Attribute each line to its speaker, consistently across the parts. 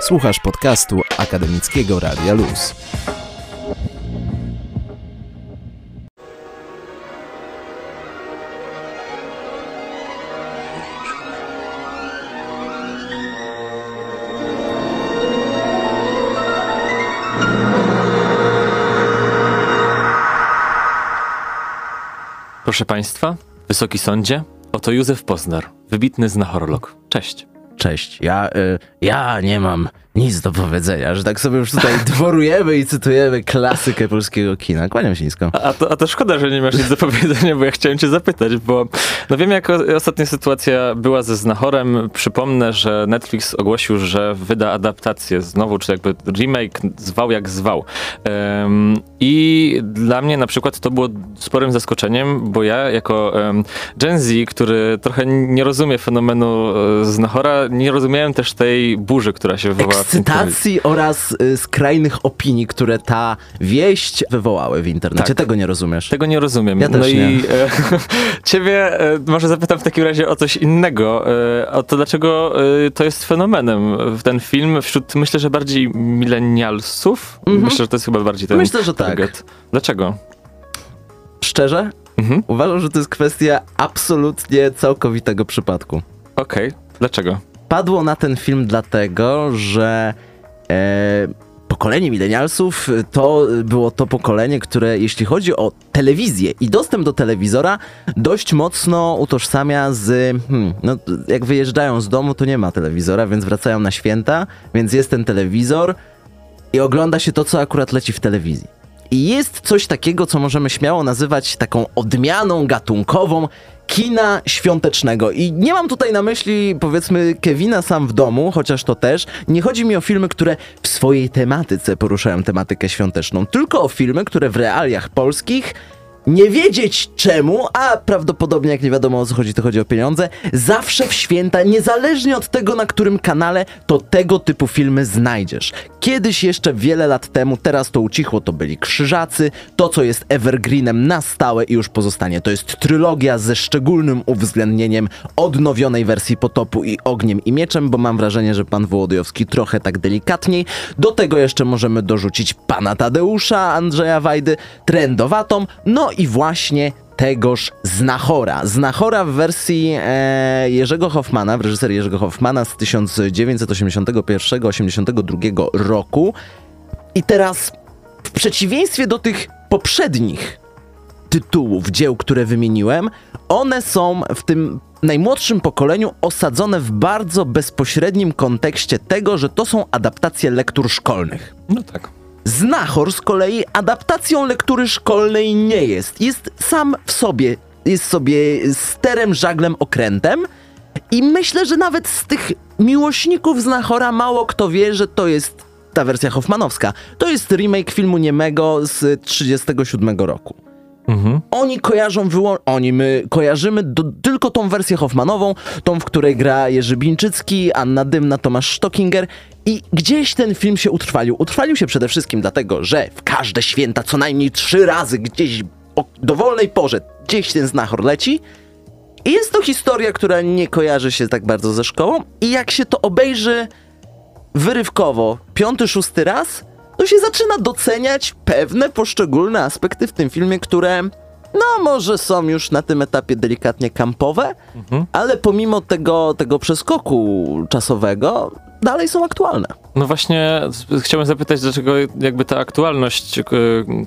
Speaker 1: Słuchasz podcastu Akademickiego Radia Luz.
Speaker 2: Proszę Państwa, Wysoki Sądzie, oto Józef Poznar, wybitny znachorolog. Cześć.
Speaker 1: Cześć, ja, y, ja nie mam nic do powiedzenia, że tak sobie już tutaj dworujemy i cytujemy klasykę polskiego kina. Kłaniam się nisko.
Speaker 2: A to, a to szkoda, że nie masz nic do powiedzenia, bo ja chciałem cię zapytać, bo no wiem, jak o, ostatnia sytuacja była ze Znachorem. Przypomnę, że Netflix ogłosił, że wyda adaptację znowu, czy jakby remake zwał jak zwał. Um, I dla mnie na przykład to było sporym zaskoczeniem, bo ja jako um, Gen Z, który trochę nie rozumie fenomenu e, Znachora, nie rozumiałem też tej burzy, która się wywołała
Speaker 1: Ekscytacji oraz y, skrajnych opinii, które ta wieść wywołały w internecie.
Speaker 2: Tak.
Speaker 1: Tego nie rozumiesz.
Speaker 2: Tego nie rozumiem.
Speaker 1: Ja też
Speaker 2: no
Speaker 1: nie.
Speaker 2: i e, ciebie e, może zapytam w takim razie o coś innego. E, o to, dlaczego e, to jest fenomenem w ten film wśród, myślę, że bardziej milenialsów. Myślę, że to jest chyba bardziej ten
Speaker 1: Mhm. Myślę, że tak.
Speaker 2: target. Dlaczego?
Speaker 1: Szczerze,
Speaker 2: Mhm.
Speaker 1: uważam, że to jest kwestia absolutnie całkowitego przypadku.
Speaker 2: Okej. Dlaczego?
Speaker 1: Padło na ten film dlatego, że e, pokolenie milenialsów to było to pokolenie, które jeśli chodzi o telewizję i dostęp do telewizora, dość mocno utożsamia z. Hmm, no, jak wyjeżdżają z domu, to nie ma telewizora, więc wracają na święta, więc jest ten telewizor i ogląda się to, co akurat leci w telewizji. Jest coś takiego, co możemy śmiało nazywać taką odmianą gatunkową kina świątecznego. I nie mam tutaj na myśli, powiedzmy, Kevina sam w domu, chociaż to też. Nie chodzi mi o filmy, które w swojej tematyce poruszają tematykę świąteczną, tylko o filmy, które w realiach polskich nie wiedzieć czemu, a prawdopodobnie jak nie wiadomo o co chodzi, to chodzi o pieniądze, zawsze w święta, niezależnie od tego na którym kanale, to tego typu filmy znajdziesz. Kiedyś jeszcze wiele lat temu, teraz to ucichło, to byli Krzyżacy, to co jest evergreenem na stałe i już pozostanie, to jest trylogia ze szczególnym uwzględnieniem odnowionej wersji Potopu i Ogniem i Mieczem, bo mam wrażenie, że pan Wołodyjowski trochę tak delikatniej. Do tego jeszcze możemy dorzucić pana Tadeusza, Andrzeja Wajdy, trendowatą, no i właśnie tegoż Znachora. Znachora w wersji e, Jerzego Hoffmana, w reżyserii Jerzego Hoffmana z 1981-82 roku. I teraz w przeciwieństwie do tych poprzednich tytułów, dzieł, które wymieniłem, one są w tym najmłodszym pokoleniu osadzone w bardzo bezpośrednim kontekście tego, że to są adaptacje lektur szkolnych.
Speaker 2: No tak.
Speaker 1: Znachor z kolei adaptacją lektury szkolnej nie jest. Jest sam w sobie, jest sobie sterem, żaglem, okrętem. I myślę, że nawet z tych miłośników Znachora mało kto wie, że to jest ta wersja Hoffmanowska. To jest remake filmu niemego z 37 roku.
Speaker 2: Mhm.
Speaker 1: Oni kojarzą wyłą- oni, my kojarzymy do, tylko tą wersję Hoffmanową, tą, w której gra Jerzy Bińczycki, Anna Dymna, Tomasz Stockinger i gdzieś ten film się utrwalił. Utrwalił się przede wszystkim dlatego, że w każde święta co najmniej trzy razy gdzieś o dowolnej porze gdzieś ten znachor leci i jest to historia, która nie kojarzy się tak bardzo ze szkołą i jak się to obejrzy wyrywkowo piąty, szósty raz, to się zaczyna doceniać pewne poszczególne aspekty w tym filmie, które no może są już na tym etapie delikatnie kampowe, ale pomimo tego, tego przeskoku czasowego dalej są aktualne.
Speaker 2: No właśnie chciałem zapytać, dlaczego jakby ta aktualność, y,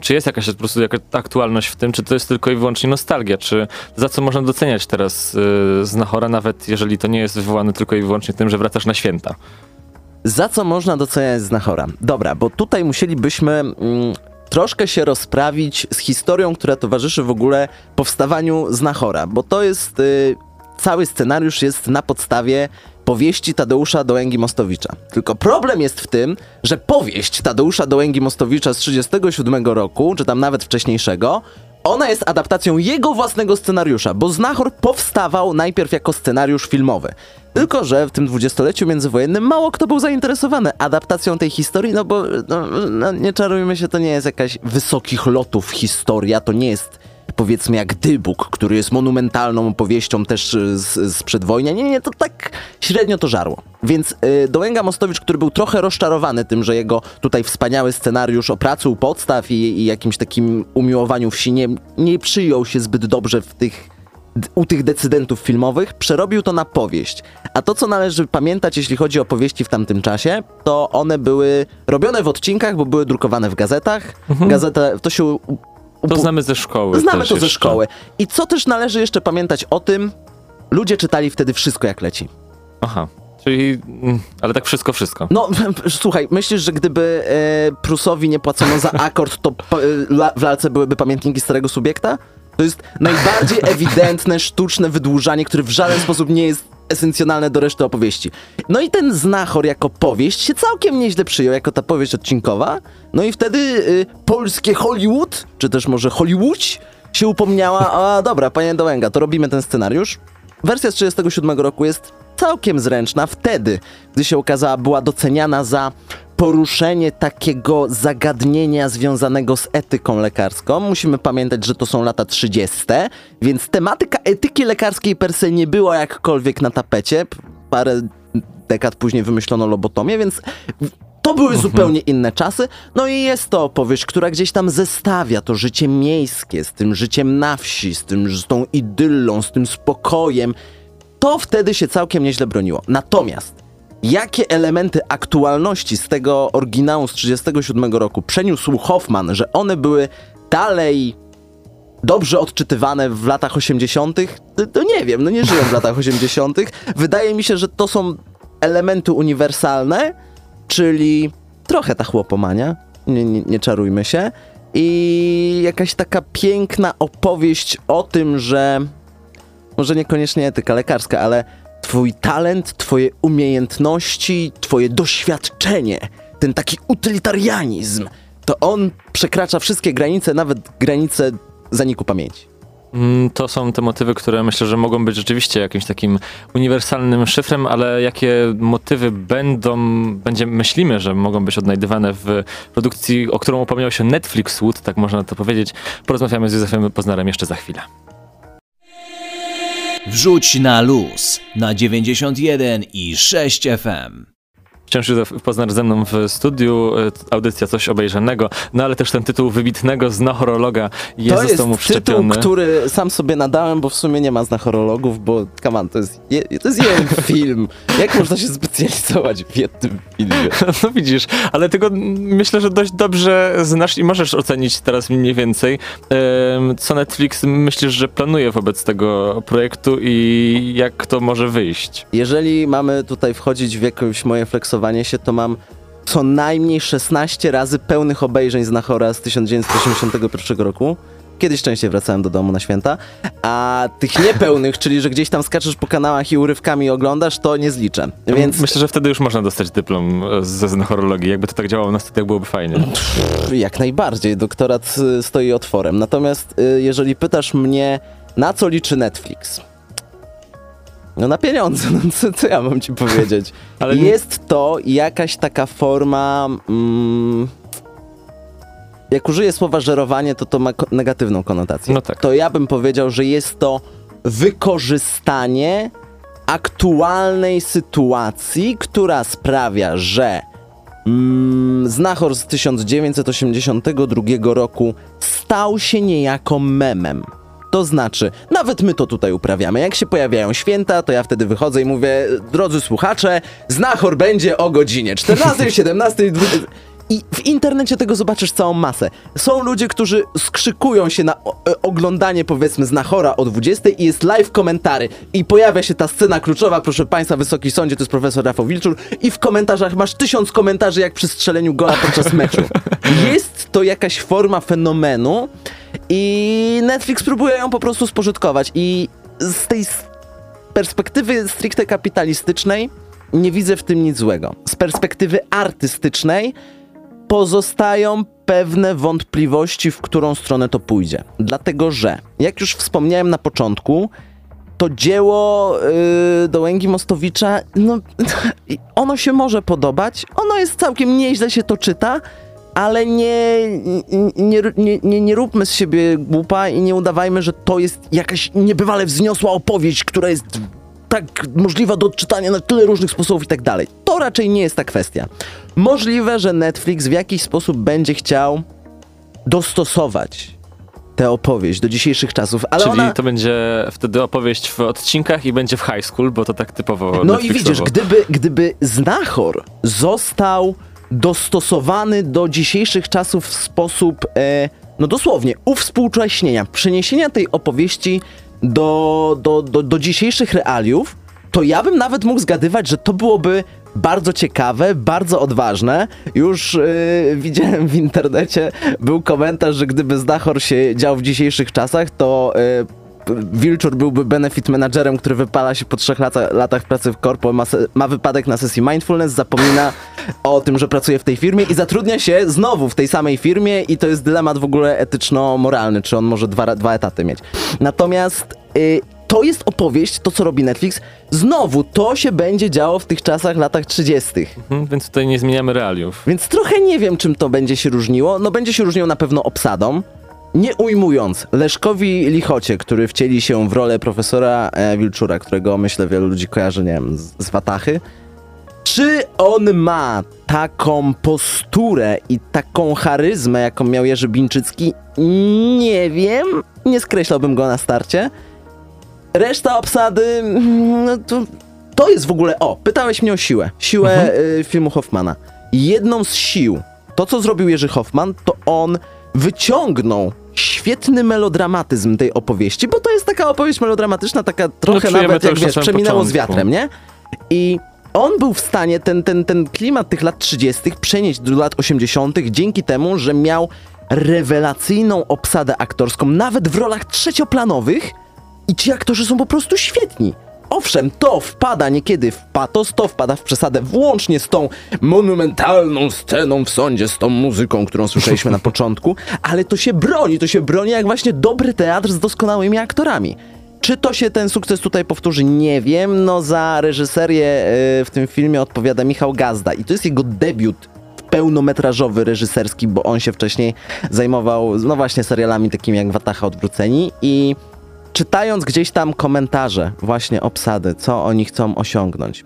Speaker 2: czy jest jakaś po prostu jaka aktualność w tym, czy to jest tylko i wyłącznie nostalgia, czy za co można doceniać teraz y, Znachora, nawet jeżeli to nie jest wywołane tylko i wyłącznie tym, że wracasz na święta.
Speaker 1: Za co można doceniać Znachora? Dobra, bo tutaj musielibyśmy mm, troszkę się rozprawić z historią, która towarzyszy w ogóle powstawaniu Znachora, bo to jest... Y, cały scenariusz jest na podstawie powieści Tadeusza Dołęgi-Mostowicza. Tylko problem jest w tym, że powieść Tadeusza Dołęgi-Mostowicza z 37 roku, czy tam nawet wcześniejszego, ona jest adaptacją jego własnego scenariusza, bo Znachor powstawał najpierw jako scenariusz filmowy. Tylko, że w tym dwudziestoleciu międzywojennym mało kto był zainteresowany adaptacją tej historii, no bo no, no, nie czarujmy się, to nie jest jakaś wysokich lotów historia, to nie jest powiedzmy jak Dybuk, który jest monumentalną opowieścią też y, z, z przedwojnia. Nie, nie, to tak średnio to żarło. Więc y, Dołęga Mostowicz, który był trochę rozczarowany tym, że jego tutaj wspaniały scenariusz o pracy u podstaw i, i jakimś takim umiłowaniu wsi nie, nie przyjął się zbyt dobrze w tych u tych decydentów filmowych, przerobił to na powieść. A to, co należy pamiętać, jeśli chodzi o powieści w tamtym czasie, to one były robione w odcinkach, bo były drukowane w gazetach. Gazeta, to się...
Speaker 2: To znamy ze szkoły.
Speaker 1: Znamy to ze szkoły. I co też należy jeszcze pamiętać o tym, ludzie czytali wtedy wszystko jak leci.
Speaker 2: Aha. Czyli, mm, ale tak wszystko, wszystko.
Speaker 1: No, słuchaj, myślisz, że gdyby e, Prusowi nie płacono za akord, to e, w lalce byłyby pamiętniki starego subiekta? To jest najbardziej ewidentne, sztuczne wydłużanie, które w żaden sposób nie jest esencjonalne do reszty opowieści. No i ten Znachor jako powieść się całkiem nieźle przyjął, jako ta powieść odcinkowa. No i wtedy y, polskie Hollywood, czy też może Hollywood, się upomniała, a dobra, panie Dołęga, to robimy ten scenariusz. Wersja z 37 roku jest całkiem zręczna. Wtedy, gdy się okazała, była doceniana za poruszenie takiego zagadnienia związanego z etyką lekarską. Musimy pamiętać, że to są lata 30., więc tematyka etyki lekarskiej per se nie była jakkolwiek na tapecie. Parę dekad później wymyślono lobotomię, więc to były zupełnie inne czasy. No i jest to opowieść, która gdzieś tam zestawia to życie miejskie z tym życiem na wsi, z, tym, z tą idyllą, z tym spokojem. To wtedy się całkiem nieźle broniło. Natomiast jakie elementy aktualności z tego oryginału z 37 roku przeniósł Hoffman, że one były dalej dobrze odczytywane w latach 80., to, to nie wiem, no nie żyją w latach 80. Wydaje mi się, że to są elementy uniwersalne, czyli trochę ta chłopomania, nie, nie, nie czarujmy się, i jakaś taka piękna opowieść o tym, że może niekoniecznie etyka lekarska, ale twój talent, twoje umiejętności, twoje doświadczenie, ten taki utylitarianizm, to on przekracza wszystkie granice, nawet granice zaniku pamięci.
Speaker 2: Mm, To są te motywy, które myślę, że mogą być rzeczywiście jakimś takim uniwersalnym szyfrem, ale jakie motywy będą, będzie, myślimy, że mogą być odnajdywane w produkcji, o którą upomniał się Netflix Wood, tak można to powiedzieć. Porozmawiamy z Józefem Poznarem jeszcze za chwilę.
Speaker 3: Wrzuć na luz na 91 i 6 FM.
Speaker 2: Wciąż Józef Poznar ze mną w studiu, e, audycja Coś Obejrzanego, no ale też ten tytuł wybitnego znachorologa jest,
Speaker 1: to jest tytuł, który sam sobie nadałem, bo w sumie nie ma znachorologów, bo come on, to jest, je, to jest jeden film. Jak można się specjalizować w jednym filmie?
Speaker 2: No widzisz, ale tego myślę, że dość dobrze znasz i możesz ocenić teraz mniej więcej, co Netflix myślisz, że planuje wobec tego projektu i jak to może wyjść.
Speaker 1: Jeżeli mamy tutaj wchodzić w jakieś moje flexowanie się, to mam co najmniej 16 razy pełnych obejrzeń z Nachora z 1981 roku. Kiedyś częściej wracałem do domu na święta, a tych niepełnych, czyli że gdzieś tam skaczesz po kanałach i urywkami oglądasz, to nie zliczę. Więc
Speaker 2: Myślę, że wtedy już można dostać dyplom e, ze znachorologii. Jakby to tak działało na studiach, byłoby fajnie.
Speaker 1: jak najbardziej, doktorat y, stoi otworem. Natomiast y, jeżeli pytasz mnie, na co liczy Netflix? No na pieniądze, no co, co ja mam ci powiedzieć?
Speaker 2: Ale nie-
Speaker 1: Jest to jakaś taka forma... Mm, jak użyję słowa żerowanie, to to ma ko- negatywną konotację.
Speaker 2: No tak.
Speaker 1: To ja bym powiedział, że jest to wykorzystanie aktualnej sytuacji, która sprawia, że mm, Znachor z 1982 roku stał się niejako memem. To znaczy, nawet my to tutaj uprawiamy. Jak się pojawiają święta, to ja wtedy wychodzę i mówię, drodzy słuchacze, Znachor będzie o godzinie 14, 17, 20. I w internecie tego zobaczysz całą masę. Są ludzie, którzy skrzykują się na e, oglądanie, powiedzmy, Znachora o 20 i jest live komentary. I pojawia się ta scena kluczowa, proszę państwa, Wysoki Sądzie, to jest profesor Rafał Wilczur. I w komentarzach masz tysiąc komentarzy jak przy strzeleniu gola podczas meczu. Jest to jakaś forma fenomenu i Netflix próbuje ją po prostu spożytkować. I z tej perspektywy stricte kapitalistycznej nie widzę w tym nic złego. Z perspektywy artystycznej pozostają pewne wątpliwości, w którą stronę to pójdzie. Dlatego, że, jak już wspomniałem na początku, to dzieło yy, Dołęgi Mostowicza, no, ono się może podobać, ono jest całkiem nieźle się to czyta, ale nie, nie, nie, nie, nie róbmy z siebie głupa i nie udawajmy, że to jest jakaś niebywale wzniosła opowieść, która jest tak możliwa do odczytania na tyle różnych sposobów i tak dalej. To raczej nie jest ta kwestia. Możliwe, że Netflix w jakiś sposób będzie chciał dostosować tę opowieść do dzisiejszych czasów, ale
Speaker 2: Czyli
Speaker 1: ona...
Speaker 2: to będzie wtedy opowieść w odcinkach i będzie w high school, bo to tak typowo
Speaker 1: No i
Speaker 2: Netflixowo.
Speaker 1: widzisz, gdyby, gdyby Znachor został dostosowany do dzisiejszych czasów w sposób, e, no dosłownie, uwspółcześnienia, przeniesienia tej opowieści do, do, do, do dzisiejszych realiów, to ja bym nawet mógł zgadywać, że to byłoby bardzo ciekawe, bardzo odważne. Już e, widziałem w internecie, był komentarz, że gdyby Znachor się dział w dzisiejszych czasach, to e, Wilczur byłby benefit managerem, który wypala się po trzech lata, latach pracy w korpo, ma, ma wypadek na sesji mindfulness, zapomina o tym, że pracuje w tej firmie i zatrudnia się znowu w tej samej firmie i to jest dylemat w ogóle etyczno-moralny, czy on może dwa, dwa etaty mieć. Natomiast y, to jest opowieść, to co robi Netflix, znowu to się będzie działo w tych czasach, latach 30.
Speaker 2: Mhm, więc tutaj nie zmieniamy realiów.
Speaker 1: Więc trochę nie wiem, czym to będzie się różniło. No będzie się różniło na pewno obsadą. Nie ujmując, Leszkowi Lichocie, który wcieli się w rolę profesora e, Wilczura, którego myślę wielu ludzi kojarzy, nie wiem, z, z Watachy. Czy on ma taką posturę i taką charyzmę, jaką miał Jerzy Bińczycki? Nie wiem. Nie skreślałbym go na starcie. Reszta obsady, mm, no to, to jest w ogóle. O, pytałeś mnie o siłę. Siłę y, filmu Hoffmana. Jedną z sił, to co zrobił Jerzy Hoffman, to on wyciągnął świetny melodramatyzm tej opowieści, bo to jest taka opowieść melodramatyczna, taka trochę
Speaker 2: czujemy
Speaker 1: nawet jak
Speaker 2: na
Speaker 1: wiesz, przeminęło z
Speaker 2: początku.
Speaker 1: wiatrem, nie? I on był w stanie ten, ten, ten klimat tych lat 30. przenieść do lat 80. dzięki temu, że miał rewelacyjną obsadę aktorską, nawet w rolach trzecioplanowych i ci aktorzy są po prostu świetni. Owszem, to wpada niekiedy w patos, to wpada w przesadę, włącznie z tą monumentalną sceną w sądzie, z tą muzyką, którą słyszeliśmy na początku, ale to się broni, to się broni jak właśnie dobry teatr z doskonałymi aktorami. Czy to się ten sukces tutaj powtórzy? Nie wiem. No za reżyserię e, w tym filmie odpowiada Michał Gazda i to jest jego debiut pełnometrażowy, reżyserski, bo on się wcześniej zajmował, no właśnie, serialami takimi jak Watacha Odwróceni i czytając gdzieś tam komentarze właśnie obsady, co oni chcą osiągnąć,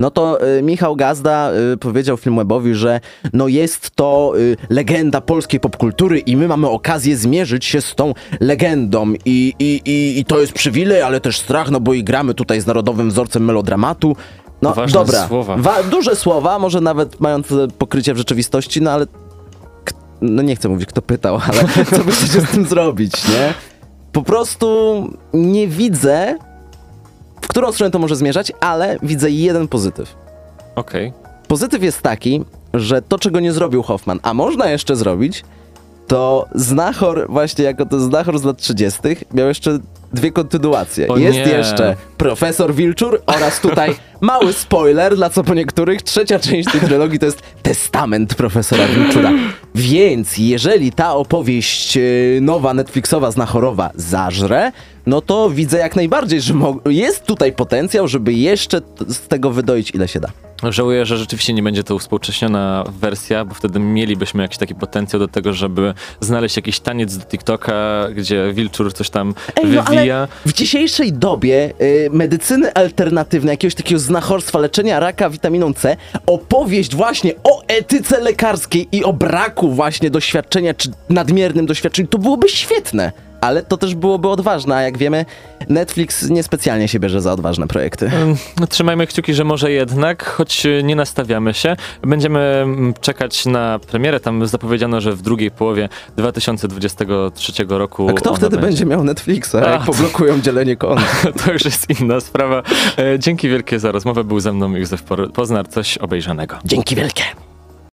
Speaker 1: no to y, Michał Gazda y, powiedział Filmwebowi, że no jest to y, legenda polskiej popkultury i my mamy okazję zmierzyć się z tą legendą i, i, i, i to jest przywilej, ale też strach, no bo i gramy tutaj z narodowym wzorcem melodramatu. No
Speaker 2: Ważne
Speaker 1: dobra,
Speaker 2: słowa.
Speaker 1: Wa- duże słowa, może nawet mające pokrycie w rzeczywistości, no ale no nie chcę mówić kto pytał, ale co wy chcecie z tym zrobić, nie? Po prostu nie widzę, w którą stronę to może zmierzać, ale widzę jeden pozytyw.
Speaker 2: Okej.
Speaker 1: Pozytyw jest taki, że to, czego nie zrobił Hoffman, a można jeszcze zrobić, to Znachor, właśnie jako to Znachor z lat 30., miał jeszcze dwie kontynuacje.
Speaker 2: O
Speaker 1: jest
Speaker 2: nie.
Speaker 1: jeszcze Profesor Wilczur oraz tutaj mały spoiler, dla co po niektórych, trzecia część tej trylogii to jest Testament Profesora Wilczura. Więc jeżeli ta opowieść e, nowa, Netflixowa, Znachorowa zażre, no to widzę jak najbardziej, że jest tutaj potencjał, żeby jeszcze z tego wydoić ile się da.
Speaker 2: Żałuję, że rzeczywiście nie będzie to uspółcześniona wersja, bo wtedy mielibyśmy jakiś taki potencjał do tego, żeby znaleźć jakiś taniec do TikToka, gdzie Wilczur coś tam
Speaker 1: Ej, no
Speaker 2: wywija.
Speaker 1: ale w dzisiejszej dobie y, medycyny alternatywnej, jakiegoś takiego znachorstwa, leczenia raka witaminą C, opowieść właśnie o etyce lekarskiej i o braku właśnie doświadczenia, czy nadmiernym doświadczeniu, to byłoby świetne. Ale to też byłoby odważne, a jak wiemy, Netflix niespecjalnie się bierze za odważne projekty.
Speaker 2: Trzymajmy kciuki, że może jednak, choć nie nastawiamy się. Będziemy mm, czekać na premierę. Tam zapowiedziano, że w drugiej połowie 2023 roku.
Speaker 1: A kto wtedy
Speaker 2: będzie.
Speaker 1: będzie miał Netflixa,
Speaker 2: A,
Speaker 1: jak poblokują dzielenie kont?
Speaker 2: To już jest inna sprawa. E, Dzięki wielkie za rozmowę. Był ze mną Józef Poznar. Coś obejrzanego.
Speaker 1: Dzięki wielkie.